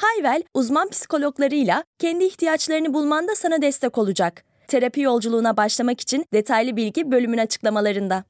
Hayvel, uzman psikologlarıyla kendi ihtiyaçlarını bulmanda sana destek olacak. Terapi yolculuğuna başlamak için detaylı bilgi bölümün açıklamalarında.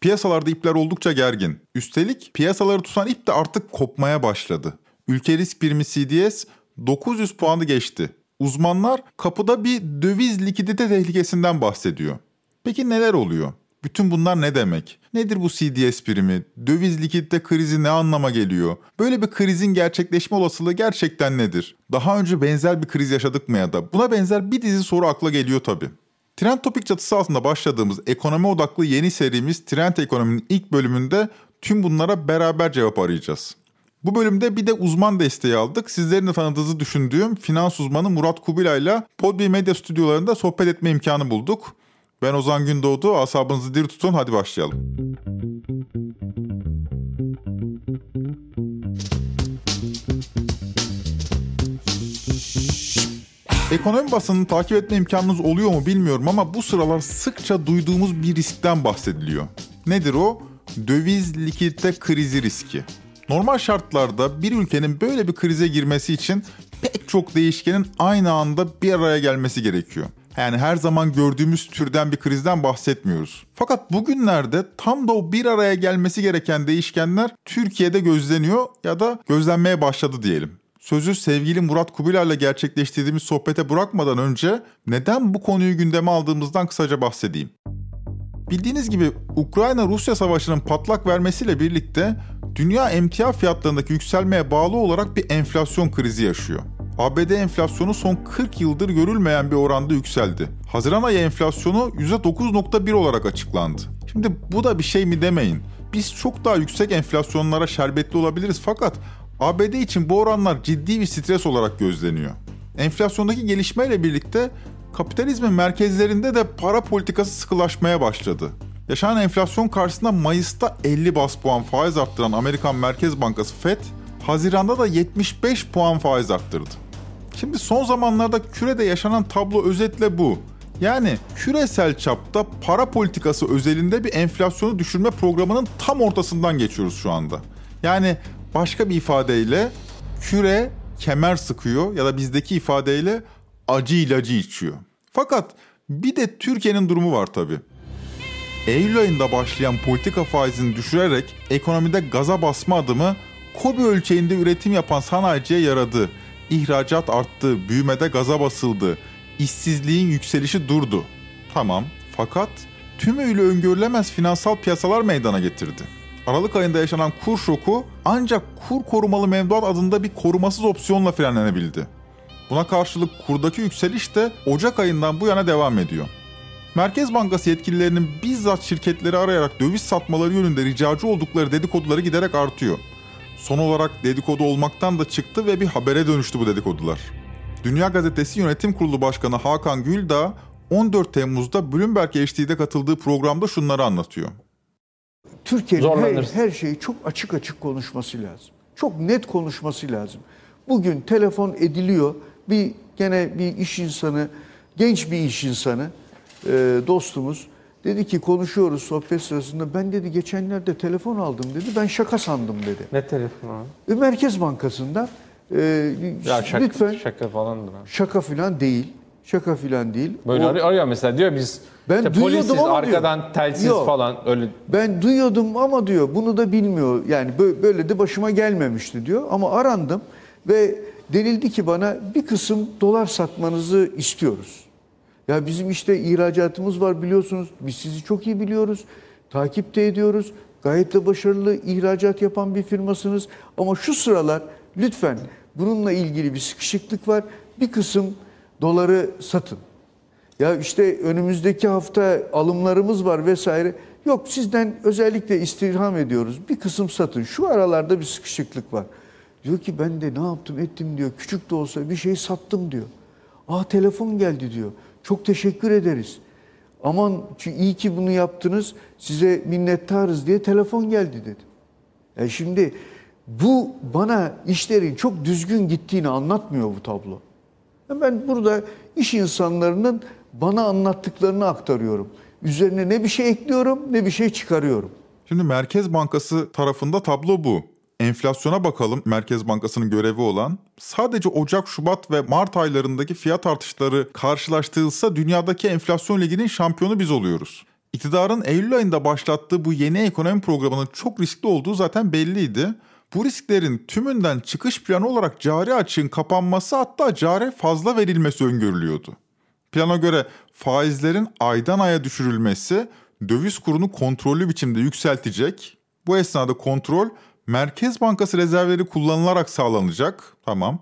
Piyasalarda ipler oldukça gergin. Üstelik piyasaları tutan ip de artık kopmaya başladı. Ülke risk birimi CDS 900 puanı geçti. Uzmanlar kapıda bir döviz likidite tehlikesinden bahsediyor. Peki neler oluyor? Bütün bunlar ne demek? Nedir bu CDS primi? Döviz likidite krizi ne anlama geliyor? Böyle bir krizin gerçekleşme olasılığı gerçekten nedir? Daha önce benzer bir kriz yaşadık mı ya da? Buna benzer bir dizi soru akla geliyor tabii. Trend Topik çatısı altında başladığımız ekonomi odaklı yeni serimiz Trend Ekonomi'nin ilk bölümünde tüm bunlara beraber cevap arayacağız. Bu bölümde bir de uzman desteği aldık. Sizlerin de tanıdığınızı düşündüğüm finans uzmanı Murat Kubilay ile Podbi Medya stüdyolarında sohbet etme imkanı bulduk. Ben Ozan Gündoğdu. Asabınızı diri tutun. Hadi başlayalım. Ekonomi basınını takip etme imkanınız oluyor mu bilmiyorum ama bu sıralar sıkça duyduğumuz bir riskten bahsediliyor. Nedir o? Döviz likidite krizi riski. Normal şartlarda bir ülkenin böyle bir krize girmesi için pek çok değişkenin aynı anda bir araya gelmesi gerekiyor. Yani her zaman gördüğümüz türden bir krizden bahsetmiyoruz. Fakat bugünlerde tam da o bir araya gelmesi gereken değişkenler Türkiye'de gözleniyor ya da gözlenmeye başladı diyelim. Sözü sevgili Murat Kubilay'la gerçekleştirdiğimiz sohbete bırakmadan önce neden bu konuyu gündeme aldığımızdan kısaca bahsedeyim. Bildiğiniz gibi Ukrayna-Rusya savaşının patlak vermesiyle birlikte dünya emtia fiyatlarındaki yükselmeye bağlı olarak bir enflasyon krizi yaşıyor. ABD enflasyonu son 40 yıldır görülmeyen bir oranda yükseldi. Haziran ayı enflasyonu %9.1 olarak açıklandı. Şimdi bu da bir şey mi demeyin. Biz çok daha yüksek enflasyonlara şerbetli olabiliriz fakat ABD için bu oranlar ciddi bir stres olarak gözleniyor. Enflasyondaki gelişmeyle birlikte kapitalizmin merkezlerinde de para politikası sıkılaşmaya başladı. Yaşanan enflasyon karşısında Mayıs'ta 50 bas puan faiz arttıran Amerikan Merkez Bankası Fed, Haziran'da da 75 puan faiz arttırdı. Şimdi son zamanlarda kürede yaşanan tablo özetle bu. Yani küresel çapta para politikası özelinde bir enflasyonu düşürme programının tam ortasından geçiyoruz şu anda. Yani başka bir ifadeyle küre kemer sıkıyor ya da bizdeki ifadeyle acı ilacı içiyor. Fakat bir de Türkiye'nin durumu var tabii. Eylül ayında başlayan politika faizini düşürerek ekonomide gaza basma adımı kobi ölçeğinde üretim yapan sanayiciye yaradı. İhracat arttı, büyümede gaza basıldı, işsizliğin yükselişi durdu. Tamam fakat tümüyle öngörülemez finansal piyasalar meydana getirdi. Aralık ayında yaşanan kur şoku ancak kur korumalı mevduat adında bir korumasız opsiyonla frenlenebildi. Buna karşılık kurdaki yükseliş de Ocak ayından bu yana devam ediyor. Merkez Bankası yetkililerinin bizzat şirketleri arayarak döviz satmaları yönünde ricacı oldukları dedikoduları giderek artıyor. Son olarak dedikodu olmaktan da çıktı ve bir habere dönüştü bu dedikodular. Dünya Gazetesi Yönetim Kurulu Başkanı Hakan Güldağ 14 Temmuz'da Bloomberg HD'de katıldığı programda şunları anlatıyor. Türkiye'nin her, her şeyi çok açık açık konuşması lazım. Çok net konuşması lazım. Bugün telefon ediliyor. Bir gene bir iş insanı, genç bir iş insanı, e, dostumuz dedi ki konuşuyoruz sohbet sırasında. Ben dedi geçenlerde telefon aldım dedi. Ben şaka sandım dedi. Ne telefonu? E, Merkez Bankası'ndan e, Ya şaka, lütfen şaka falandır. ha. şaka filan değil. Şaka filan değil. Böyle O- arıyor, mesela diyor biz Ben işte duyuyordum polisiz ama arkadan diyor. telsiz Yok. falan öyle Ben duyuyordum ama diyor bunu da bilmiyor. Yani bö- böyle de başıma gelmemişti diyor. Ama arandım ve denildi ki bana bir kısım dolar satmanızı istiyoruz. Ya bizim işte ihracatımız var biliyorsunuz. Biz sizi çok iyi biliyoruz. Takipte ediyoruz. Gayet de başarılı ihracat yapan bir firmasınız. Ama şu sıralar lütfen bununla ilgili bir sıkışıklık var. Bir kısım doları satın. Ya işte önümüzdeki hafta alımlarımız var vesaire. Yok sizden özellikle istirham ediyoruz. Bir kısım satın. Şu aralarda bir sıkışıklık var. Diyor ki ben de ne yaptım ettim diyor. Küçük de olsa bir şey sattım diyor. Aa telefon geldi diyor. Çok teşekkür ederiz. Aman iyi ki bunu yaptınız. Size minnettarız diye telefon geldi dedi. E şimdi bu bana işlerin çok düzgün gittiğini anlatmıyor bu tablo. Ben burada iş insanlarının bana anlattıklarını aktarıyorum. Üzerine ne bir şey ekliyorum ne bir şey çıkarıyorum. Şimdi Merkez Bankası tarafında tablo bu. Enflasyona bakalım Merkez Bankası'nın görevi olan. Sadece Ocak, Şubat ve Mart aylarındaki fiyat artışları karşılaştırılsa dünyadaki enflasyon liginin şampiyonu biz oluyoruz. İktidarın Eylül ayında başlattığı bu yeni ekonomi programının çok riskli olduğu zaten belliydi. Bu risklerin tümünden çıkış planı olarak cari açığın kapanması hatta cari fazla verilmesi öngörülüyordu. Plana göre faizlerin aydan aya düşürülmesi döviz kurunu kontrollü biçimde yükseltecek. Bu esnada kontrol Merkez Bankası rezervleri kullanılarak sağlanacak. Tamam.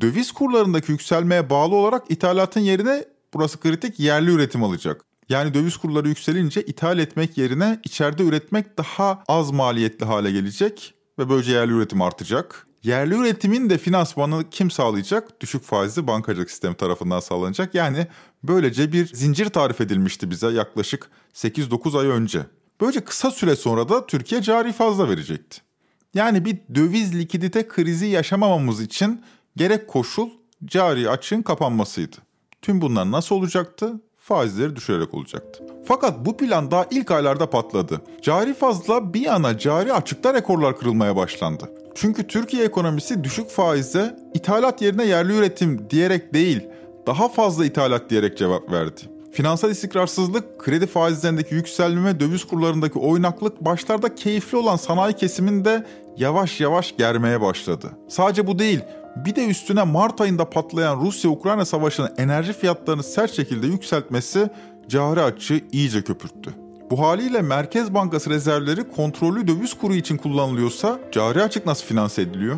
Döviz kurlarındaki yükselmeye bağlı olarak ithalatın yerine burası kritik yerli üretim alacak. Yani döviz kurları yükselince ithal etmek yerine içeride üretmek daha az maliyetli hale gelecek ve böylece yerli üretim artacak. Yerli üretimin de finansmanı kim sağlayacak? Düşük faizli bankacılık sistemi tarafından sağlanacak. Yani böylece bir zincir tarif edilmişti bize yaklaşık 8-9 ay önce. Böylece kısa süre sonra da Türkiye cari fazla verecekti. Yani bir döviz likidite krizi yaşamamamız için gerek koşul cari açığın kapanmasıydı. Tüm bunlar nasıl olacaktı? Faizleri düşürerek olacaktı. Fakat bu plan daha ilk aylarda patladı. Cari fazla bir yana cari açıkta rekorlar kırılmaya başlandı. Çünkü Türkiye ekonomisi düşük faize ithalat yerine yerli üretim diyerek değil, daha fazla ithalat diyerek cevap verdi. Finansal istikrarsızlık, kredi faizlerindeki yükselme, döviz kurlarındaki oynaklık başlarda keyifli olan sanayi kesiminde yavaş yavaş germeye başladı. Sadece bu değil, bir de üstüne Mart ayında patlayan Rusya-Ukrayna savaşının enerji fiyatlarını sert şekilde yükseltmesi cari açığı iyice köpürttü. Bu haliyle Merkez Bankası rezervleri kontrollü döviz kuru için kullanılıyorsa cari açık nasıl finanse ediliyor?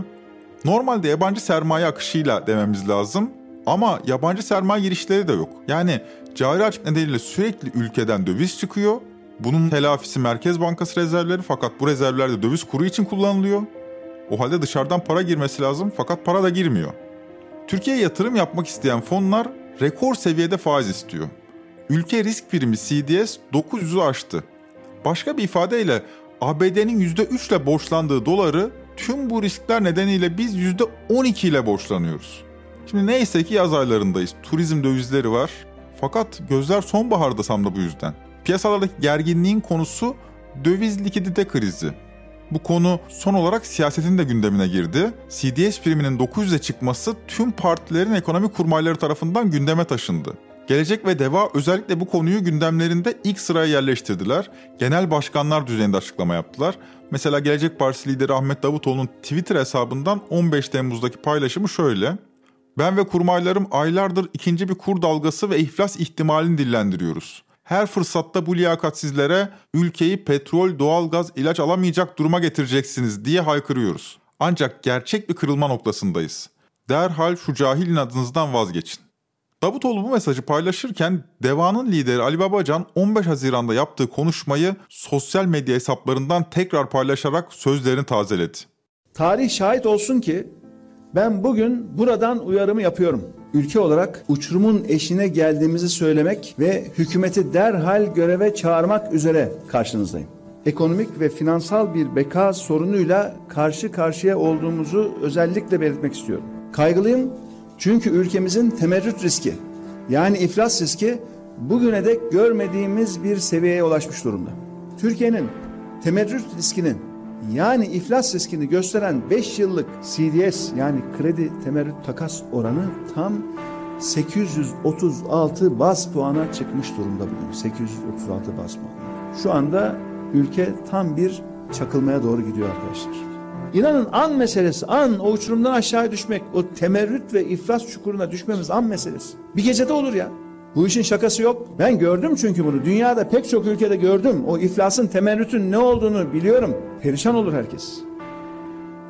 Normalde yabancı sermaye akışıyla dememiz lazım ama yabancı sermaye girişleri de yok. Yani cari açık nedeniyle sürekli ülkeden döviz çıkıyor. Bunun telafisi Merkez Bankası rezervleri fakat bu rezervler de döviz kuru için kullanılıyor. O halde dışarıdan para girmesi lazım fakat para da girmiyor. Türkiye'ye yatırım yapmak isteyen fonlar rekor seviyede faiz istiyor. Ülke risk primi CDS 900'ü aştı. Başka bir ifadeyle ABD'nin %3 ile borçlandığı doları tüm bu riskler nedeniyle biz %12 ile borçlanıyoruz. Şimdi neyse ki yaz aylarındayız. Turizm dövizleri var. Fakat gözler sonbaharda sam da bu yüzden. Piyasalardaki gerginliğin konusu döviz likidite krizi. Bu konu son olarak siyasetin de gündemine girdi. CDS priminin 900'e çıkması tüm partilerin ekonomi kurmayları tarafından gündeme taşındı. Gelecek ve Deva özellikle bu konuyu gündemlerinde ilk sıraya yerleştirdiler. Genel başkanlar düzeyinde açıklama yaptılar. Mesela Gelecek Partisi lideri Ahmet Davutoğlu'nun Twitter hesabından 15 Temmuz'daki paylaşımı şöyle. Ben ve kurmaylarım aylardır ikinci bir kur dalgası ve iflas ihtimalini dillendiriyoruz. Her fırsatta bu liyakatsizlere ülkeyi petrol, doğalgaz, ilaç alamayacak duruma getireceksiniz diye haykırıyoruz. Ancak gerçek bir kırılma noktasındayız. Derhal şu cahil inadınızdan vazgeçin. Davutoğlu bu mesajı paylaşırken Deva'nın lideri Ali Babacan 15 Haziran'da yaptığı konuşmayı sosyal medya hesaplarından tekrar paylaşarak sözlerini tazeledi. Tarih şahit olsun ki ben bugün buradan uyarımı yapıyorum. Ülke olarak uçurumun eşine geldiğimizi söylemek ve hükümeti derhal göreve çağırmak üzere karşınızdayım. Ekonomik ve finansal bir beka sorunuyla karşı karşıya olduğumuzu özellikle belirtmek istiyorum. Kaygılıyım çünkü ülkemizin temerrüt riski yani iflas riski bugüne dek görmediğimiz bir seviyeye ulaşmış durumda. Türkiye'nin temerrüt riskinin yani iflas riskini gösteren 5 yıllık CDS yani kredi temerrüt takas oranı tam 836 bas puana çıkmış durumda bugün. 836 bas puan. Şu anda ülke tam bir çakılmaya doğru gidiyor arkadaşlar. İnanın an meselesi, an o uçurumdan aşağıya düşmek, o temerrüt ve iflas çukuruna düşmemiz an meselesi. Bir gecede olur ya. Bu işin şakası yok. Ben gördüm çünkü bunu. Dünyada pek çok ülkede gördüm. O iflasın, temerrütün ne olduğunu biliyorum. Perişan olur herkes.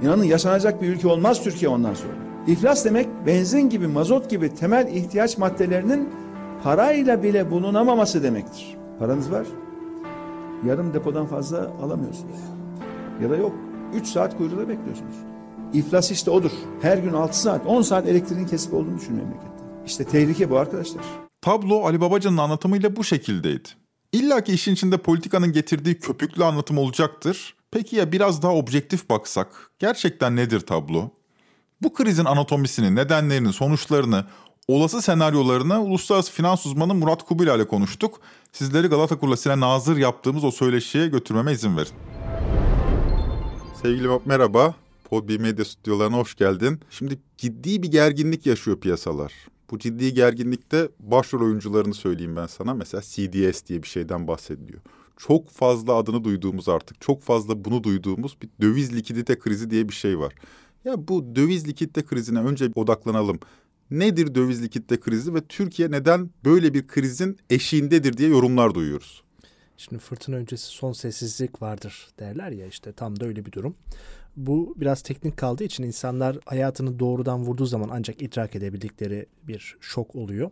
İnanın yaşanacak bir ülke olmaz Türkiye ondan sonra. İflas demek benzin gibi, mazot gibi temel ihtiyaç maddelerinin parayla bile bulunamaması demektir. Paranız var. Yarım depodan fazla alamıyorsunuz. Ya da yok. 3 saat kuyruğda bekliyorsunuz. İflas işte odur. Her gün 6 saat, 10 saat elektriğin kesik olduğunu düşün memlekette. İşte tehlike bu arkadaşlar. Tablo Ali Babacan'ın anlatımıyla bu şekildeydi. İlla ki işin içinde politikanın getirdiği köpüklü anlatım olacaktır. Peki ya biraz daha objektif baksak, gerçekten nedir tablo? Bu krizin anatomisini, nedenlerini, sonuçlarını, olası senaryolarını uluslararası finans uzmanı Murat Kubilay ile konuştuk. Sizleri Galata Kulesi'ne nazır yaptığımız o söyleşiye götürmeme izin verin. Sevgili Bob merhaba. Podbi Medya stüdyolarına hoş geldin. Şimdi ciddi bir gerginlik yaşıyor piyasalar. Bu ciddi gerginlikte başrol oyuncularını söyleyeyim ben sana. Mesela CDS diye bir şeyden bahsediliyor. Çok fazla adını duyduğumuz artık, çok fazla bunu duyduğumuz bir döviz likidite krizi diye bir şey var. Ya bu döviz likidite krizine önce odaklanalım. Nedir döviz likidite krizi ve Türkiye neden böyle bir krizin eşiğindedir diye yorumlar duyuyoruz. Şimdi fırtına öncesi son sessizlik vardır derler ya işte tam da öyle bir durum. Bu biraz teknik kaldığı için insanlar hayatını doğrudan vurduğu zaman ancak idrak edebildikleri bir şok oluyor.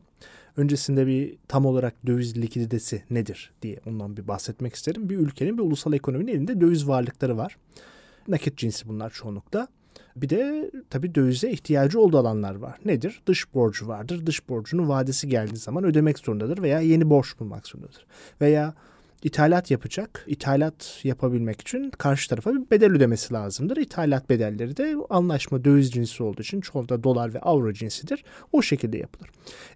Öncesinde bir tam olarak döviz likiditesi nedir diye ondan bir bahsetmek isterim. Bir ülkenin bir ulusal ekonominin elinde döviz varlıkları var. Nakit cinsi bunlar çoğunlukta. Bir de tabii dövize ihtiyacı olduğu alanlar var. Nedir? Dış borcu vardır. Dış borcunun vadesi geldiği zaman ödemek zorundadır veya yeni borç bulmak zorundadır. Veya ithalat yapacak. İthalat yapabilmek için karşı tarafa bir bedel ödemesi lazımdır. İthalat bedelleri de anlaşma döviz cinsi olduğu için çoğunda dolar ve avro cinsidir. O şekilde yapılır.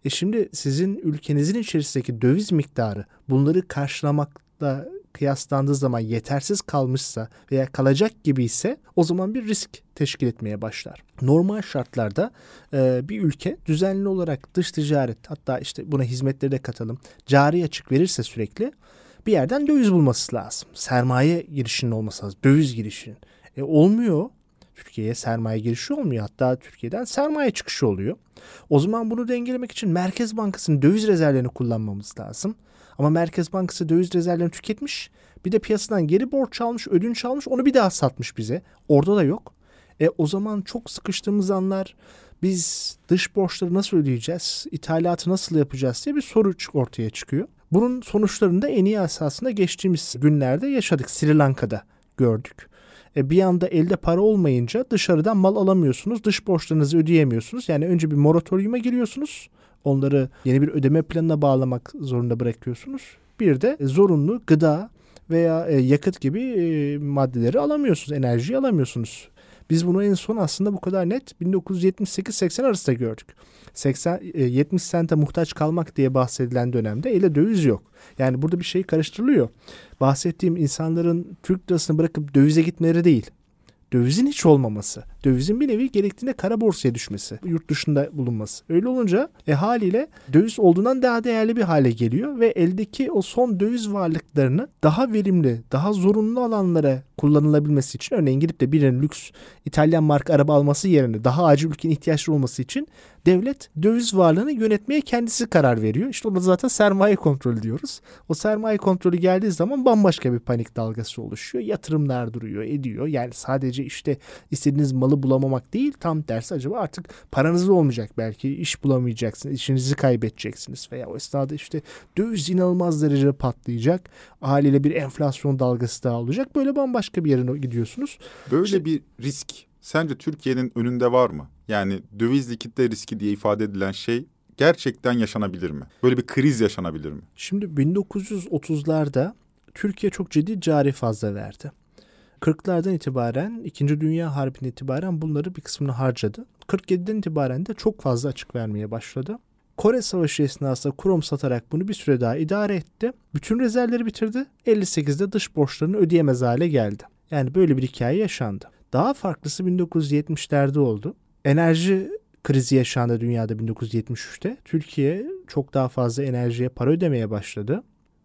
E şimdi sizin ülkenizin içerisindeki döviz miktarı bunları karşılamakla kıyaslandığı zaman yetersiz kalmışsa veya kalacak gibi ise o zaman bir risk teşkil etmeye başlar. Normal şartlarda e, bir ülke düzenli olarak dış ticaret hatta işte buna hizmetleri de katalım cari açık verirse sürekli bir yerden döviz bulması lazım. Sermaye girişinin olması lazım. Döviz girişinin. E, olmuyor. Türkiye'ye sermaye girişi olmuyor. Hatta Türkiye'den sermaye çıkışı oluyor. O zaman bunu dengelemek için Merkez Bankası'nın döviz rezervlerini kullanmamız lazım. Ama Merkez Bankası döviz rezervlerini tüketmiş. Bir de piyasadan geri borç almış, ödünç almış, onu bir daha satmış bize. Orada da yok. E o zaman çok sıkıştığımız anlar biz dış borçları nasıl ödeyeceğiz, ithalatı nasıl yapacağız diye bir soru ortaya çıkıyor. Bunun sonuçlarını da en iyi esasında geçtiğimiz günlerde yaşadık. Sri Lanka'da gördük. E bir anda elde para olmayınca dışarıdan mal alamıyorsunuz. Dış borçlarınızı ödeyemiyorsunuz. Yani önce bir moratoriuma giriyorsunuz. Onları yeni bir ödeme planına bağlamak zorunda bırakıyorsunuz. Bir de zorunlu gıda veya e, yakıt gibi e, maddeleri alamıyorsunuz. Enerjiyi alamıyorsunuz. Biz bunu en son aslında bu kadar net 1978-80 arasında gördük. 80 70 e, sente muhtaç kalmak diye bahsedilen dönemde ele döviz yok. Yani burada bir şey karıştırılıyor. Bahsettiğim insanların Türk lirasını bırakıp dövize gitmeleri değil. Dövizin hiç olmaması dövizin bir nevi gerektiğinde kara borsaya düşmesi, yurt dışında bulunması. Öyle olunca e, haliyle döviz olduğundan daha değerli bir hale geliyor ve eldeki o son döviz varlıklarını daha verimli, daha zorunlu alanlara kullanılabilmesi için örneğin gidip de birinin lüks İtalyan marka araba alması yerine daha acil ülkenin ihtiyaçları olması için devlet döviz varlığını yönetmeye kendisi karar veriyor. İşte orada zaten sermaye kontrolü diyoruz. O sermaye kontrolü geldiği zaman bambaşka bir panik dalgası oluşuyor. Yatırımlar duruyor, ediyor. Yani sadece işte istediğiniz malı malı bulamamak değil tam tersi acaba artık paranız olmayacak belki iş bulamayacaksınız işinizi kaybedeceksiniz veya o esnada işte döviz inanılmaz derecede patlayacak haliyle bir enflasyon dalgası daha olacak böyle bambaşka bir yere gidiyorsunuz. Böyle işte, bir risk sence Türkiye'nin önünde var mı? Yani döviz likitte riski diye ifade edilen şey gerçekten yaşanabilir mi? Böyle bir kriz yaşanabilir mi? Şimdi 1930'larda Türkiye çok ciddi cari fazla verdi. 40'lardan itibaren, 2. Dünya Harbi'ne itibaren bunları bir kısmını harcadı. 47'den itibaren de çok fazla açık vermeye başladı. Kore Savaşı esnasında krom satarak bunu bir süre daha idare etti. Bütün rezervleri bitirdi. 58'de dış borçlarını ödeyemez hale geldi. Yani böyle bir hikaye yaşandı. Daha farklısı 1970'lerde oldu. Enerji krizi yaşandı dünyada 1973'te. Türkiye çok daha fazla enerjiye para ödemeye başladı.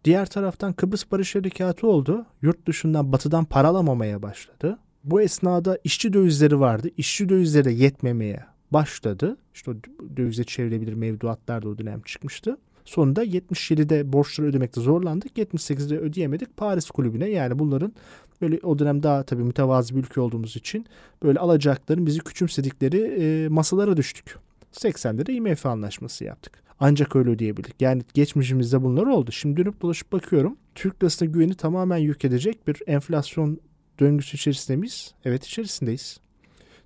Diğer taraftan Kıbrıs Barış Harekatı oldu. Yurt dışından batıdan para alamamaya başladı. Bu esnada işçi dövizleri vardı. İşçi dövizleri yetmemeye başladı. İşte o dövize çevrilebilir mevduatlar da o dönem çıkmıştı. Sonunda 77'de borçları ödemekte zorlandık. 78'de ödeyemedik. Paris kulübüne yani bunların böyle o dönem daha tabii mütevazı bir ülke olduğumuz için böyle alacakların bizi küçümsedikleri masalara düştük. 80'de de IMF anlaşması yaptık. Ancak öyle ödeyebildik. Yani geçmişimizde bunlar oldu. Şimdi dönüp dolaşıp bakıyorum. Türk lirasına güveni tamamen yok edecek bir enflasyon döngüsü içerisinde miyiz? Evet içerisindeyiz.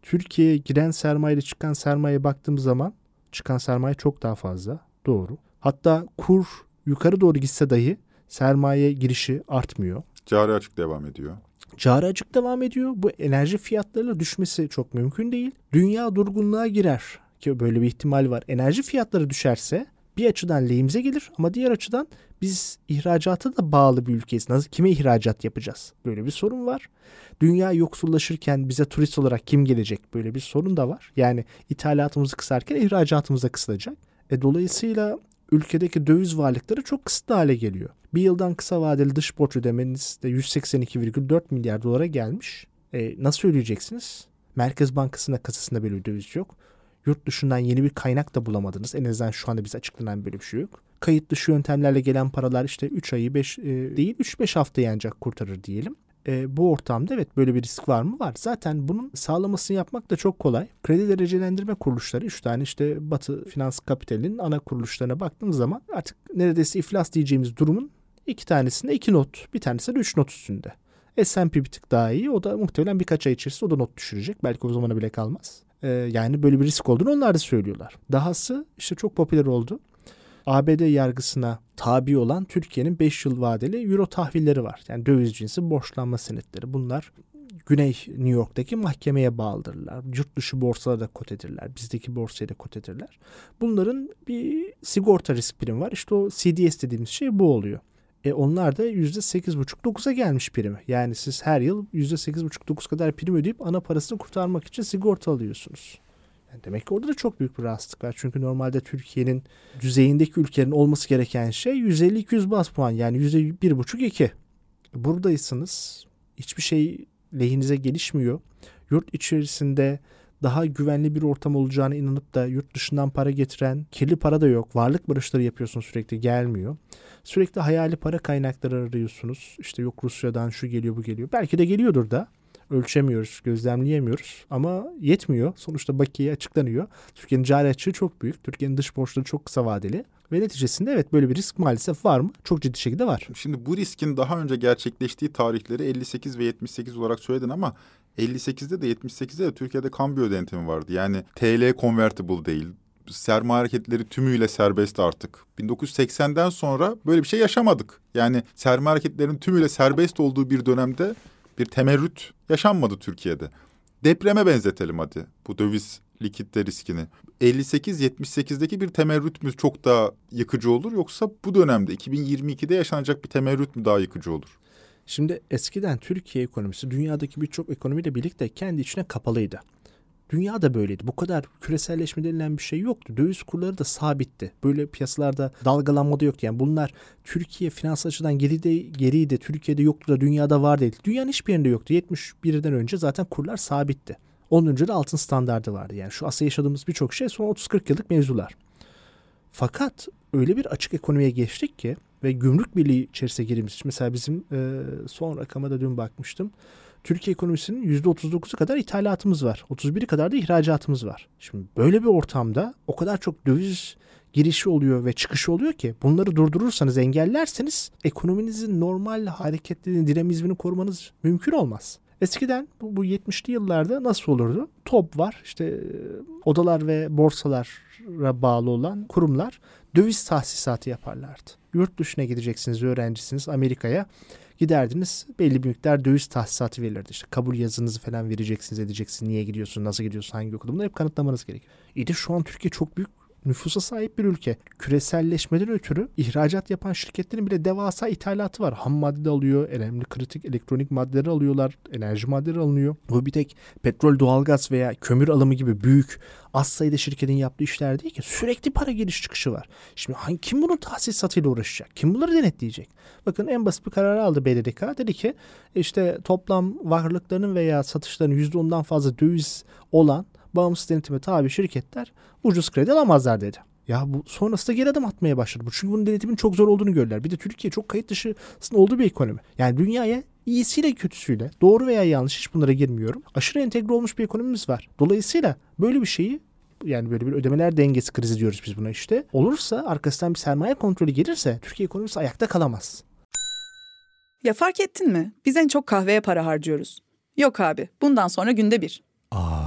Türkiye'ye giren sermaye ile çıkan sermayeye baktığımız zaman çıkan sermaye çok daha fazla. Doğru. Hatta kur yukarı doğru gitse dahi sermaye girişi artmıyor. Cari açık devam ediyor. Cari açık devam ediyor. Bu enerji fiyatlarıyla düşmesi çok mümkün değil. Dünya durgunluğa girer ki böyle bir ihtimal var. Enerji fiyatları düşerse bir açıdan lehimize gelir ama diğer açıdan biz ihracata da bağlı bir ülkeyiz. Nasıl kime ihracat yapacağız? Böyle bir sorun var. Dünya yoksullaşırken bize turist olarak kim gelecek? Böyle bir sorun da var. Yani ithalatımızı kısarken ihracatımız da kısılacak. E, dolayısıyla ülkedeki döviz varlıkları çok kısıtlı hale geliyor. Bir yıldan kısa vadeli dış borç ödemeniz de 182,4 milyar dolara gelmiş. E, nasıl ödeyeceksiniz? Merkez Bankası'nda kasasında böyle bir döviz yok. Yurt dışından yeni bir kaynak da bulamadınız. En azından şu anda bize açıklanan böyle bir şey yok. Kayıt dışı yöntemlerle gelen paralar işte 3 ayı 5 e, değil 3-5 haftayı ancak kurtarır diyelim. E, bu ortamda evet böyle bir risk var mı? Var. Zaten bunun sağlamasını yapmak da çok kolay. Kredi derecelendirme kuruluşları 3 tane işte Batı Finans Kapital'in ana kuruluşlarına baktığımız zaman artık neredeyse iflas diyeceğimiz durumun iki tanesinde 2 not, bir tanesinde 3 not üstünde. S&P bir tık daha iyi. O da muhtemelen birkaç ay içerisinde o da not düşürecek. Belki o zamana bile kalmaz. Ee, yani böyle bir risk olduğunu onlar da söylüyorlar. Dahası işte çok popüler oldu. ABD yargısına tabi olan Türkiye'nin 5 yıl vadeli euro tahvilleri var. Yani döviz cinsi borçlanma senetleri. Bunlar Güney New York'taki mahkemeye bağlıdırlar. Yurt dışı borsada da kot edirler. Bizdeki borsaya da kot edirler. Bunların bir sigorta risk primi var. İşte o CDS dediğimiz şey bu oluyor. E onlar da %8,5-9'a gelmiş primi. Yani siz her yıl %8,5-9 kadar prim ödeyip ana parasını kurtarmak için sigorta alıyorsunuz. Yani demek ki orada da çok büyük bir rahatsızlık var. Çünkü normalde Türkiye'nin düzeyindeki ülkelerin olması gereken şey 150-200 bas puan. Yani %1,5-2. Buradaysanız hiçbir şey lehinize gelişmiyor. Yurt içerisinde daha güvenli bir ortam olacağına inanıp da yurt dışından para getiren kirli para da yok. Varlık barışları yapıyorsun sürekli gelmiyor. Sürekli hayali para kaynakları arıyorsunuz. İşte yok Rusya'dan şu geliyor bu geliyor. Belki de geliyordur da. Ölçemiyoruz, gözlemleyemiyoruz ama yetmiyor. Sonuçta bakiye açıklanıyor. Türkiye'nin cari açığı çok büyük. Türkiye'nin dış borçları çok kısa vadeli. Ve neticesinde evet böyle bir risk maalesef var mı? Çok ciddi şekilde var. Şimdi bu riskin daha önce gerçekleştiği tarihleri 58 ve 78 olarak söyledin ama 58'de de 78'de de Türkiye'de kambiyo denetimi vardı. Yani TL convertible değil. Sermaye hareketleri tümüyle serbest artık. 1980'den sonra böyle bir şey yaşamadık. Yani sermaye hareketlerinin tümüyle serbest olduğu bir dönemde bir temerrüt yaşanmadı Türkiye'de. Depreme benzetelim hadi bu döviz likitte riskini. 58-78'deki bir temerrüt mü çok daha yıkıcı olur yoksa bu dönemde 2022'de yaşanacak bir temerrüt mü daha yıkıcı olur? Şimdi eskiden Türkiye ekonomisi dünyadaki birçok ekonomiyle birlikte kendi içine kapalıydı. Dünya da böyleydi. Bu kadar küreselleşme denilen bir şey yoktu. Döviz kurları da sabitti. Böyle piyasalarda dalgalanma da yoktu. Yani bunlar Türkiye finansal açıdan geride, geriydi. Türkiye'de yoktu da dünyada var değil. Dünyanın hiçbir yerinde yoktu. 71'den önce zaten kurlar sabitti. Onun önce de altın standardı vardı. Yani şu Asya yaşadığımız birçok şey son 30-40 yıllık mevzular. Fakat öyle bir açık ekonomiye geçtik ki ve gümrük birliği içerisine girdiğimiz mesela bizim e, son rakama da dün bakmıştım. Türkiye ekonomisinin %39'u kadar ithalatımız var. 31'i kadar da ihracatımız var. Şimdi böyle bir ortamda o kadar çok döviz girişi oluyor ve çıkışı oluyor ki bunları durdurursanız engellerseniz ekonominizin normal hareketlerini, dinamizmini korumanız mümkün olmaz. Eskiden bu, bu 70'li yıllarda nasıl olurdu? Top var işte odalar ve borsalara bağlı olan kurumlar döviz tahsisatı yaparlardı. Yurt dışına gideceksiniz öğrencisiniz Amerika'ya giderdiniz belli bir miktar döviz tahsisatı verilirdi. İşte kabul yazınızı falan vereceksiniz edeceksiniz. Niye gidiyorsun, nasıl gidiyorsun, hangi okulda bunları hep kanıtlamanız gerekiyor. İyi de şu an Türkiye çok büyük nüfusa sahip bir ülke. Küreselleşmeden ötürü ihracat yapan şirketlerin bile devasa ithalatı var. Ham madde alıyor, önemli kritik elektronik maddeleri alıyorlar, enerji maddeleri alınıyor. Bu bir tek petrol, doğalgaz veya kömür alımı gibi büyük az sayıda şirketin yaptığı işler değil ki. Sürekli para giriş çıkışı var. Şimdi hangi, kim bunun tahsisatıyla uğraşacak? Kim bunları denetleyecek? Bakın en basit bir karar aldı BDDK. Dedi ki işte toplam varlıklarının veya satışlarının %10'dan fazla döviz olan bağımsız denetime tabi şirketler ucuz kredi alamazlar dedi. Ya bu sonrasında geri adım atmaya başladı. Bu çünkü bunun denetimin çok zor olduğunu gördüler. Bir de Türkiye çok kayıt dışısında olduğu bir ekonomi. Yani dünyaya iyisiyle kötüsüyle doğru veya yanlış hiç bunlara girmiyorum. Aşırı entegre olmuş bir ekonomimiz var. Dolayısıyla böyle bir şeyi yani böyle bir ödemeler dengesi krizi diyoruz biz buna işte. Olursa arkasından bir sermaye kontrolü gelirse Türkiye ekonomisi ayakta kalamaz. Ya fark ettin mi? Biz en çok kahveye para harcıyoruz. Yok abi bundan sonra günde bir. Aa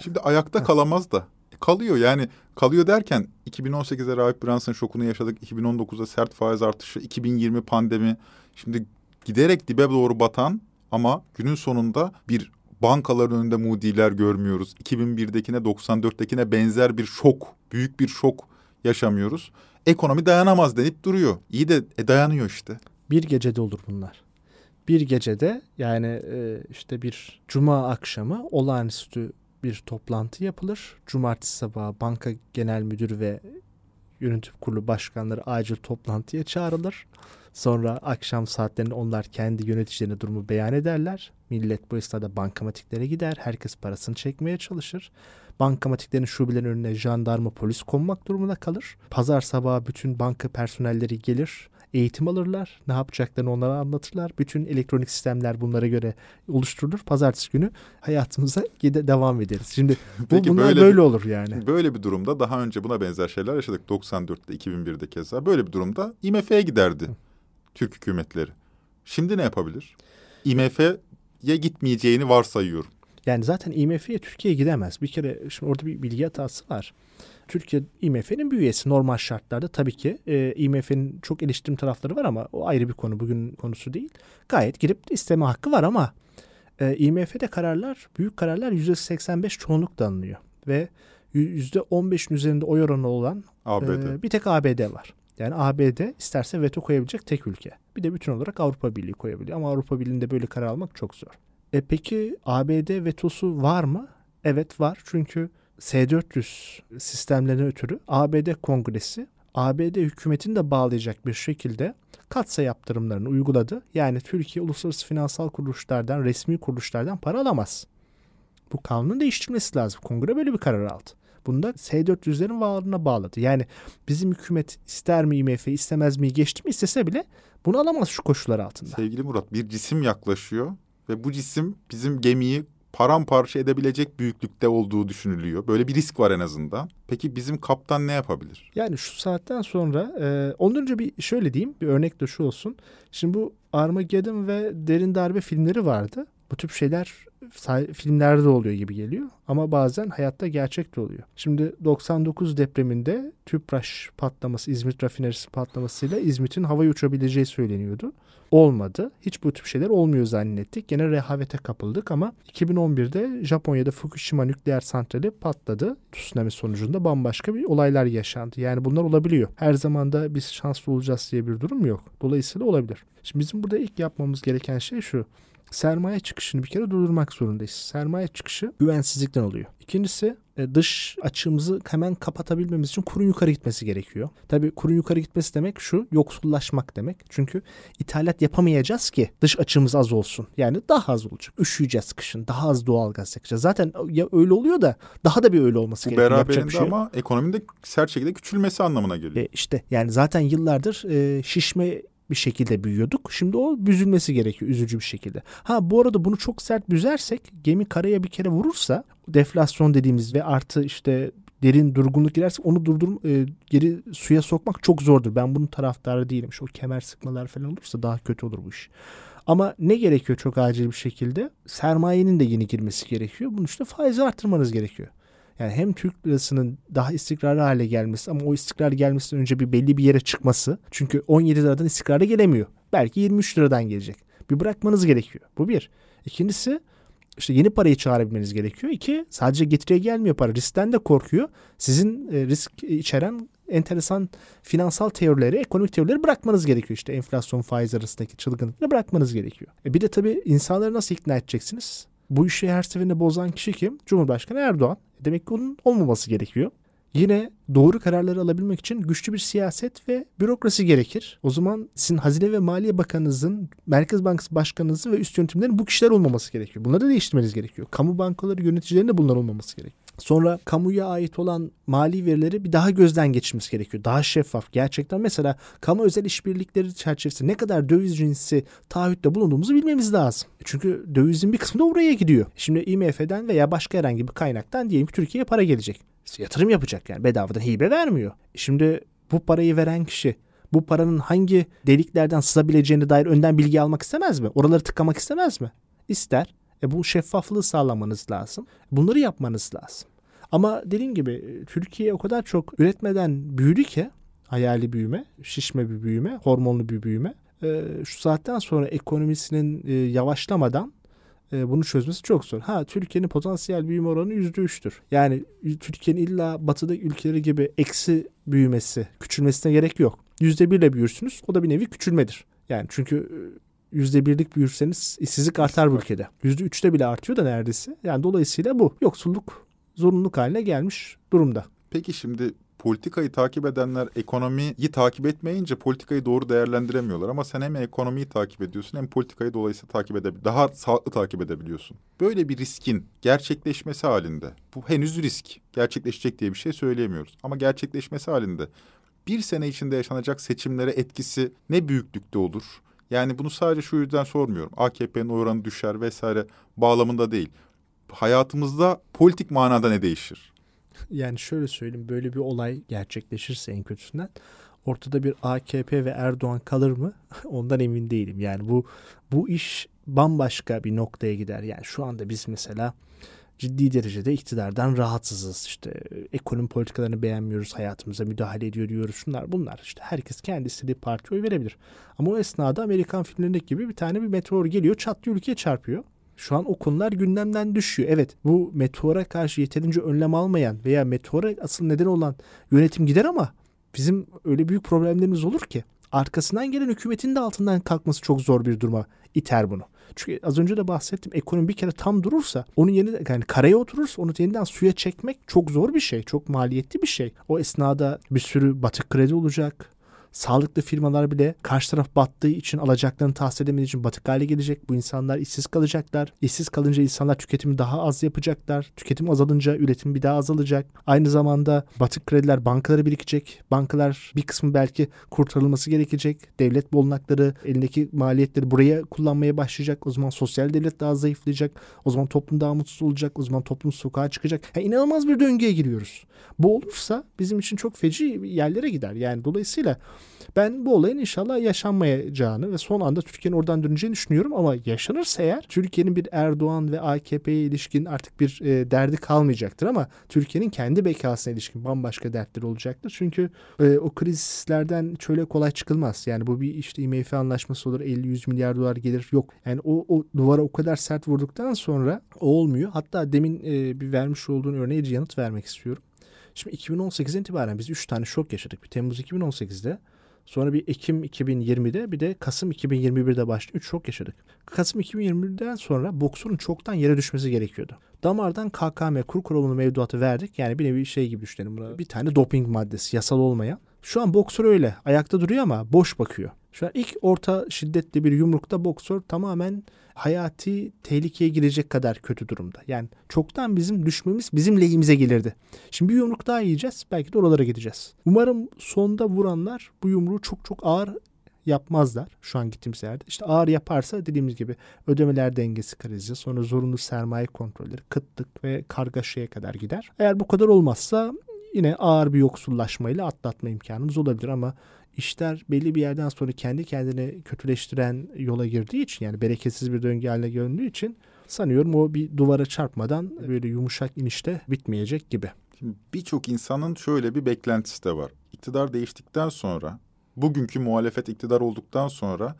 Şimdi ayakta kalamaz da. Kalıyor yani kalıyor derken 2018'de Rahip Brunson şokunu yaşadık. 2019'da sert faiz artışı, 2020 pandemi. Şimdi giderek dibe doğru batan ama günün sonunda bir bankaların önünde mudiler görmüyoruz. 2001'dekine 94'tekine benzer bir şok, büyük bir şok yaşamıyoruz. Ekonomi dayanamaz denip duruyor. İyi de e, dayanıyor işte. Bir gecede olur bunlar. Bir gecede yani e, işte bir cuma akşamı olağanüstü bir toplantı yapılır. Cumartesi sabahı banka genel müdürü ve yönetim kurulu başkanları acil toplantıya çağrılır. Sonra akşam saatlerinde onlar kendi yöneticilerine durumu beyan ederler. Millet bu esnada bankamatiklere gider. Herkes parasını çekmeye çalışır. Bankamatiklerin şubelerin önüne jandarma polis konmak durumunda kalır. Pazar sabahı bütün banka personelleri gelir. Eğitim alırlar. Ne yapacaklarını onlara anlatırlar. Bütün elektronik sistemler bunlara göre oluşturulur. Pazartesi günü hayatımıza gide devam ederiz. Şimdi bu Peki bunlar böyle böyle, bir- olur yani. Böyle bir durumda daha önce buna benzer şeyler yaşadık. 94'te, 2001'de keza. Böyle bir durumda IMF'ye giderdi Türk hükümetleri. Şimdi ne yapabilir? IMF'ye gitmeyeceğini varsayıyorum. Yani zaten IMF'ye Türkiye gidemez. Bir kere şimdi orada bir bilgi hatası var. Türkiye IMF'nin bir üyesi normal şartlarda tabii ki e, IMF'nin çok eleştirim tarafları var ama o ayrı bir konu bugün konusu değil. Gayet girip isteme hakkı var ama e, IMF'de kararlar büyük kararlar %85 çoğunlukla alınıyor ve %15'in üzerinde oy oranı olan ABD. ee, bir tek ABD var. Yani ABD isterse veto koyabilecek tek ülke. Bir de bütün olarak Avrupa Birliği koyabiliyor. Ama Avrupa Birliği'nde böyle karar almak çok zor. E peki ABD vetosu var mı? Evet var. Çünkü S-400 sistemlerine ötürü ABD Kongresi ABD hükümetini de bağlayacak bir şekilde katsa yaptırımlarını uyguladı. Yani Türkiye uluslararası finansal kuruluşlardan, resmi kuruluşlardan para alamaz. Bu kanunun değiştirilmesi lazım. Kongre böyle bir karar aldı. Bunda S-400'lerin varlığına bağladı. Yani bizim hükümet ister mi IMF istemez mi geçti mi istese bile bunu alamaz şu koşullar altında. Sevgili Murat bir cisim yaklaşıyor ve bu cisim bizim gemiyi paramparça edebilecek büyüklükte olduğu düşünülüyor. Böyle bir risk var en azından. Peki bizim kaptan ne yapabilir? Yani şu saatten sonra e, ondan önce bir şöyle diyeyim bir örnek de şu olsun. Şimdi bu Armageddon ve Derin Darbe filmleri vardı. Bu tip şeyler filmlerde oluyor gibi geliyor ama bazen hayatta gerçek de oluyor. Şimdi 99 depreminde Tüpraş patlaması, İzmit rafinerisi patlamasıyla İzmit'in havaya uçabileceği söyleniyordu. Olmadı. Hiç bu tip şeyler olmuyor zannettik. Gene rehavete kapıldık ama 2011'de Japonya'da Fukushima nükleer santrali patladı. Tsunami sonucunda bambaşka bir olaylar yaşandı. Yani bunlar olabiliyor. Her zaman da biz şanslı olacağız diye bir durum yok. Dolayısıyla olabilir. Şimdi bizim burada ilk yapmamız gereken şey şu sermaye çıkışını bir kere durdurmak zorundayız. Sermaye çıkışı güvensizlikten oluyor. İkincisi e, dış açığımızı hemen kapatabilmemiz için kurun yukarı gitmesi gerekiyor. Tabii kurun yukarı gitmesi demek şu yoksullaşmak demek. Çünkü ithalat yapamayacağız ki dış açığımız az olsun. Yani daha az olacak. Üşüyeceğiz kışın. Daha az doğal gaz yakacağız. Zaten ya öyle oluyor da daha da bir öyle olması gerekiyor. Beraberinde şey ama ekonominin de sert şekilde küçülmesi anlamına geliyor. E işte yani zaten yıllardır e, şişme bir şekilde büyüyorduk. Şimdi o büzülmesi gerekiyor üzücü bir şekilde. Ha bu arada bunu çok sert büzersek gemi karaya bir kere vurursa deflasyon dediğimiz ve artı işte derin durgunluk girerse onu durdur e, geri suya sokmak çok zordur. Ben bunun taraftarı değilim. Şu kemer sıkmalar falan olursa daha kötü olur bu iş. Ama ne gerekiyor çok acil bir şekilde? Sermayenin de yeni girmesi gerekiyor. Bunun işte faizi arttırmanız gerekiyor. Yani hem Türk lirasının daha istikrarlı hale gelmesi ama o istikrar gelmesinden önce bir belli bir yere çıkması. Çünkü 17 liradan istikrara gelemiyor. Belki 23 liradan gelecek. Bir bırakmanız gerekiyor. Bu bir. İkincisi işte yeni parayı çağırabilmeniz gerekiyor. İki sadece getiriye gelmiyor para. Riskten de korkuyor. Sizin e, risk içeren enteresan finansal teorileri, ekonomik teorileri bırakmanız gerekiyor. İşte enflasyon faiz arasındaki çılgınlıkları bırakmanız gerekiyor. E bir de tabii insanları nasıl ikna edeceksiniz? Bu işi her seferinde bozan kişi kim? Cumhurbaşkanı Erdoğan. E demek ki onun olmaması gerekiyor. Yine doğru kararları alabilmek için güçlü bir siyaset ve bürokrasi gerekir. O zaman sizin Hazine ve Maliye Bakanınızın, Merkez Bankası Başkanınızın ve üst yönetimlerin bu kişiler olmaması gerekiyor. Bunları da değiştirmeniz gerekiyor. Kamu bankaları yöneticilerinin de bunlar olmaması gerekiyor. Sonra kamuya ait olan mali verileri bir daha gözden geçirmesi gerekiyor. Daha şeffaf. Gerçekten mesela kamu özel işbirlikleri çerçevesinde ne kadar döviz cinsi taahhütte bulunduğumuzu bilmemiz lazım. Çünkü dövizin bir kısmı da oraya gidiyor. Şimdi IMF'den veya başka herhangi bir kaynaktan diyelim ki Türkiye'ye para gelecek yatırım yapacak yani bedavadan hibe vermiyor. Şimdi bu parayı veren kişi bu paranın hangi deliklerden sızabileceğine dair önden bilgi almak istemez mi? Oraları tıkamak istemez mi? İster. E bu şeffaflığı sağlamanız lazım. Bunları yapmanız lazım. Ama dediğim gibi Türkiye o kadar çok üretmeden büyüdü ki hayali büyüme, şişme bir büyüme, hormonlu bir büyüme. E, şu saatten sonra ekonomisinin e, yavaşlamadan e, bunu çözmesi çok zor. Ha Türkiye'nin potansiyel büyüme oranı %3'tür. Yani Türkiye'nin illa batıda ülkeleri gibi eksi büyümesi, küçülmesine gerek yok. %1 ile büyürsünüz. O da bir nevi küçülmedir. Yani çünkü yüzde birlik büyürseniz işsizlik artar bu ülkede. Yüzde üçte bile artıyor da neredeyse. Yani dolayısıyla bu yoksulluk zorunluluk haline gelmiş durumda. Peki şimdi politikayı takip edenler ekonomiyi takip etmeyince politikayı doğru değerlendiremiyorlar. Ama sen hem ekonomiyi takip ediyorsun hem politikayı dolayısıyla takip edebiliyorsun. Daha sağlıklı takip edebiliyorsun. Böyle bir riskin gerçekleşmesi halinde, bu henüz risk, gerçekleşecek diye bir şey söyleyemiyoruz. Ama gerçekleşmesi halinde bir sene içinde yaşanacak seçimlere etkisi ne büyüklükte olur? Yani bunu sadece şu yüzden sormuyorum. AKP'nin oranı düşer vesaire bağlamında değil. Hayatımızda politik manada ne değişir? yani şöyle söyleyeyim böyle bir olay gerçekleşirse en kötüsünden ortada bir AKP ve Erdoğan kalır mı? Ondan emin değilim. Yani bu bu iş bambaşka bir noktaya gider. Yani şu anda biz mesela ciddi derecede iktidardan rahatsızız. İşte ekonomi politikalarını beğenmiyoruz, hayatımıza müdahale ediyor diyoruz. Şunlar bunlar. İşte herkes kendi istediği partiye oy verebilir. Ama o esnada Amerikan filmlerindeki gibi bir tane bir meteor geliyor, çatlıyor ülkeye çarpıyor. Şu an o konular gündemden düşüyor. Evet bu meteora karşı yeterince önlem almayan veya meteora asıl neden olan yönetim gider ama bizim öyle büyük problemlerimiz olur ki arkasından gelen hükümetin de altından kalkması çok zor bir duruma iter bunu. Çünkü az önce de bahsettim ekonomi bir kere tam durursa onu yeni yani karaya oturursa onu yeniden suya çekmek çok zor bir şey. Çok maliyetli bir şey. O esnada bir sürü batık kredi olacak Sağlıklı firmalar bile karşı taraf battığı için alacaklarını tahsil edemediği için batık hale gelecek. Bu insanlar işsiz kalacaklar. İşsiz kalınca insanlar tüketimi daha az yapacaklar. Tüketim azalınca üretim bir daha azalacak. Aynı zamanda batık krediler bankalara birikecek. Bankalar bir kısmı belki kurtarılması gerekecek. Devlet bolunakları elindeki maliyetleri buraya kullanmaya başlayacak. O zaman sosyal devlet daha zayıflayacak. O zaman toplum daha mutsuz olacak. O zaman toplum sokağa çıkacak. Yani inanılmaz bir döngüye giriyoruz. Bu olursa bizim için çok feci yerlere gider. Yani dolayısıyla ben bu olayın inşallah yaşanmayacağını ve son anda Türkiye'nin oradan döneceğini düşünüyorum ama yaşanırsa eğer Türkiye'nin bir Erdoğan ve AKP'ye ilişkin artık bir e, derdi kalmayacaktır ama Türkiye'nin kendi bekasına ilişkin bambaşka dertleri olacaktır. Çünkü e, o krizlerden şöyle kolay çıkılmaz. Yani bu bir işte IMF anlaşması olur 50-100 milyar dolar gelir. Yok yani o, o duvara o kadar sert vurduktan sonra olmuyor. Hatta demin e, bir vermiş olduğun örneğe yanıt vermek istiyorum. Şimdi 2018'den itibaren biz 3 tane şok yaşadık. Bir Temmuz 2018'de Sonra bir Ekim 2020'de bir de Kasım 2021'de başladı. 3 şok yaşadık. Kasım 2021'den sonra boksurun çoktan yere düşmesi gerekiyordu. Damardan KKM kur kurulunu mevduatı verdik. Yani bir nevi şey gibi düşünelim. Bir tane doping maddesi yasal olmayan. Şu an boksör öyle. Ayakta duruyor ama boş bakıyor. Şu an ilk orta şiddetli bir yumrukta boksör tamamen hayati tehlikeye girecek kadar kötü durumda. Yani çoktan bizim düşmemiz bizim lehimize gelirdi. Şimdi bir yumruk daha yiyeceğiz. Belki de oralara gideceğiz. Umarım sonda vuranlar bu yumruğu çok çok ağır yapmazlar şu an gittiğimiz yerde. İşte ağır yaparsa dediğimiz gibi ödemeler dengesi krizi, sonra zorunlu sermaye kontrolleri, kıtlık ve kargaşaya kadar gider. Eğer bu kadar olmazsa yine ağır bir yoksullaşmayla atlatma imkanımız olabilir ama işler belli bir yerden sonra kendi kendine kötüleştiren yola girdiği için yani bereketsiz bir döngü haline döndüğü için sanıyorum o bir duvara çarpmadan böyle yumuşak inişte bitmeyecek gibi. Birçok insanın şöyle bir beklentisi de var. İktidar değiştikten sonra, bugünkü muhalefet iktidar olduktan sonra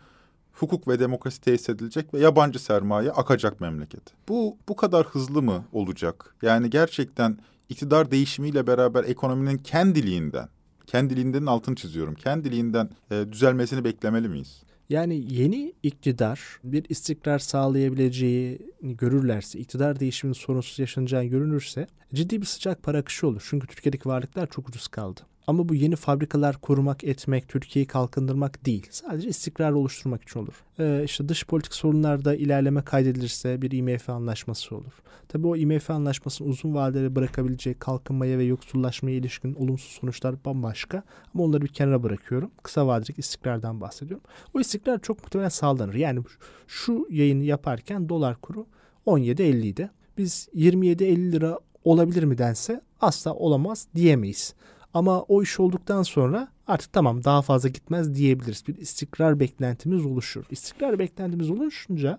hukuk ve demokrasi tesis edilecek ve yabancı sermaye akacak memleket. Bu bu kadar hızlı mı olacak? Yani gerçekten iktidar değişimiyle beraber ekonominin kendiliğinden Kendiliğinden altını çiziyorum. Kendiliğinden e, düzelmesini beklemeli miyiz? Yani yeni iktidar bir istikrar sağlayabileceğini görürlerse, iktidar değişiminin sorunsuz yaşanacağı görünürse ciddi bir sıcak para akışı olur. Çünkü Türkiye'deki varlıklar çok ucuz kaldı. Ama bu yeni fabrikalar kurmak, etmek, Türkiye'yi kalkındırmak değil. Sadece istikrar oluşturmak için olur. Ee, işte dış politik sorunlarda ilerleme kaydedilirse bir IMF anlaşması olur. Tabii o IMF anlaşmasının uzun vadede bırakabileceği kalkınmaya ve yoksullaşmaya ilişkin olumsuz sonuçlar bambaşka. Ama onları bir kenara bırakıyorum. Kısa vadeli istikrardan bahsediyorum. O istikrar çok muhtemelen sağlanır. Yani şu yayını yaparken dolar kuru 17.50 idi. Biz 27.50 lira olabilir mi dense asla olamaz diyemeyiz. Ama o iş olduktan sonra artık tamam daha fazla gitmez diyebiliriz. Bir istikrar beklentimiz oluşur. İstikrar beklentimiz oluşunca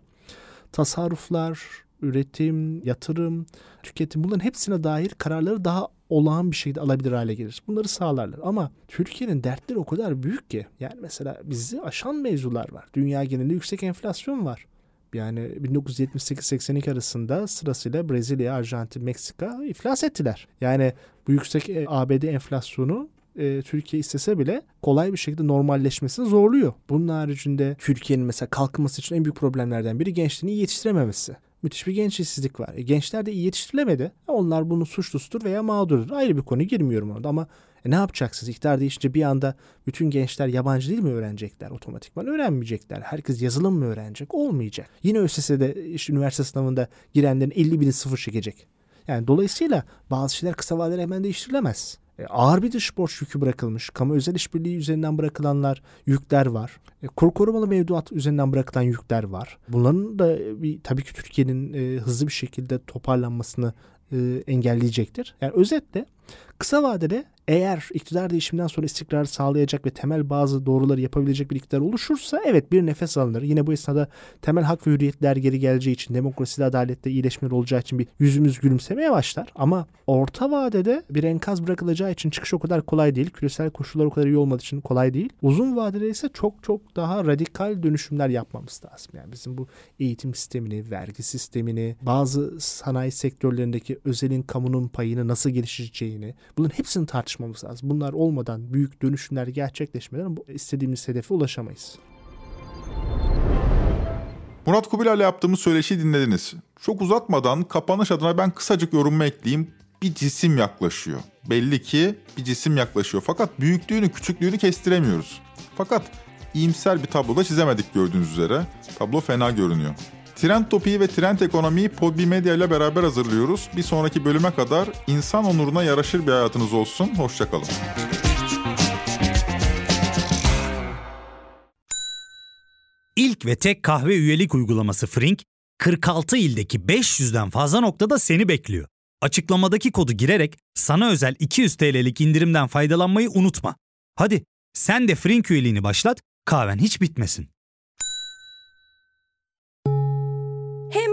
tasarruflar, üretim, yatırım, tüketim bunların hepsine dair kararları daha olağan bir şekilde alabilir hale gelir. Bunları sağlarlar. Ama Türkiye'nin dertleri o kadar büyük ki. Yani mesela bizi aşan mevzular var. Dünya genelinde yüksek enflasyon var. Yani 1978-82 arasında sırasıyla Brezilya, Arjantin, Meksika iflas ettiler. Yani bu yüksek e, ABD enflasyonu e, Türkiye istese bile kolay bir şekilde normalleşmesini zorluyor. Bunun haricinde Türkiye'nin mesela kalkınması için en büyük problemlerden biri gençliğini yetiştirememesi. Müthiş bir genç var. E, gençler de iyi yetiştirilemedi. Onlar bunun suçlusudur veya mağdurdur. Ayrı bir konu girmiyorum orada ama e ne yapacaksınız? İktidar değişince bir anda bütün gençler yabancı dil mi öğrenecekler otomatikman? Öğrenmeyecekler. Herkes yazılım mı öğrenecek? Olmayacak. Yine ÖSS'de işte üniversite sınavında girenlerin 50 bini sıfır çekecek. Yani dolayısıyla bazı şeyler kısa vadede hemen değiştirilemez. E, ağır bir dış borç yükü bırakılmış. Kamu özel işbirliği üzerinden bırakılanlar, yükler var. E, kur korumalı mevduat üzerinden bırakılan yükler var. Bunların da bir, tabii ki Türkiye'nin e, hızlı bir şekilde toparlanmasını e, engelleyecektir. Yani özetle kısa vadede eğer iktidar değişiminden sonra istikrarı sağlayacak ve temel bazı doğruları yapabilecek bir iktidar oluşursa evet bir nefes alınır. Yine bu esnada temel hak ve hürriyetler geri geleceği için demokraside adalette iyileşmeler olacağı için bir yüzümüz gülümsemeye başlar. Ama orta vadede bir enkaz bırakılacağı için çıkış o kadar kolay değil. Küresel koşullar o kadar iyi olmadığı için kolay değil. Uzun vadede ise çok çok daha radikal dönüşümler yapmamız lazım. Yani bizim bu eğitim sistemini, vergi sistemini, bazı sanayi sektörlerindeki özelin kamunun payını nasıl geliştireceğini bunların hepsini tartışmamız lazım. Bunlar olmadan büyük dönüşümler gerçekleşmeden istediğimiz hedefe ulaşamayız. Murat Kubilay'la yaptığımız söyleşiyi dinlediniz. Çok uzatmadan kapanış adına ben kısacık yorumumu ekleyeyim. Bir cisim yaklaşıyor. Belli ki bir cisim yaklaşıyor. Fakat büyüklüğünü, küçüklüğünü kestiremiyoruz. Fakat iyimser bir tablo da çizemedik gördüğünüz üzere. Tablo fena görünüyor. Trend Topi'yi ve Trend Ekonomi'yi Podbi Medya ile beraber hazırlıyoruz. Bir sonraki bölüme kadar insan onuruna yaraşır bir hayatınız olsun. Hoşçakalın. İlk ve tek kahve üyelik uygulaması Frink, 46 ildeki 500'den fazla noktada seni bekliyor. Açıklamadaki kodu girerek sana özel 200 TL'lik indirimden faydalanmayı unutma. Hadi sen de Frink üyeliğini başlat, kahven hiç bitmesin. Hem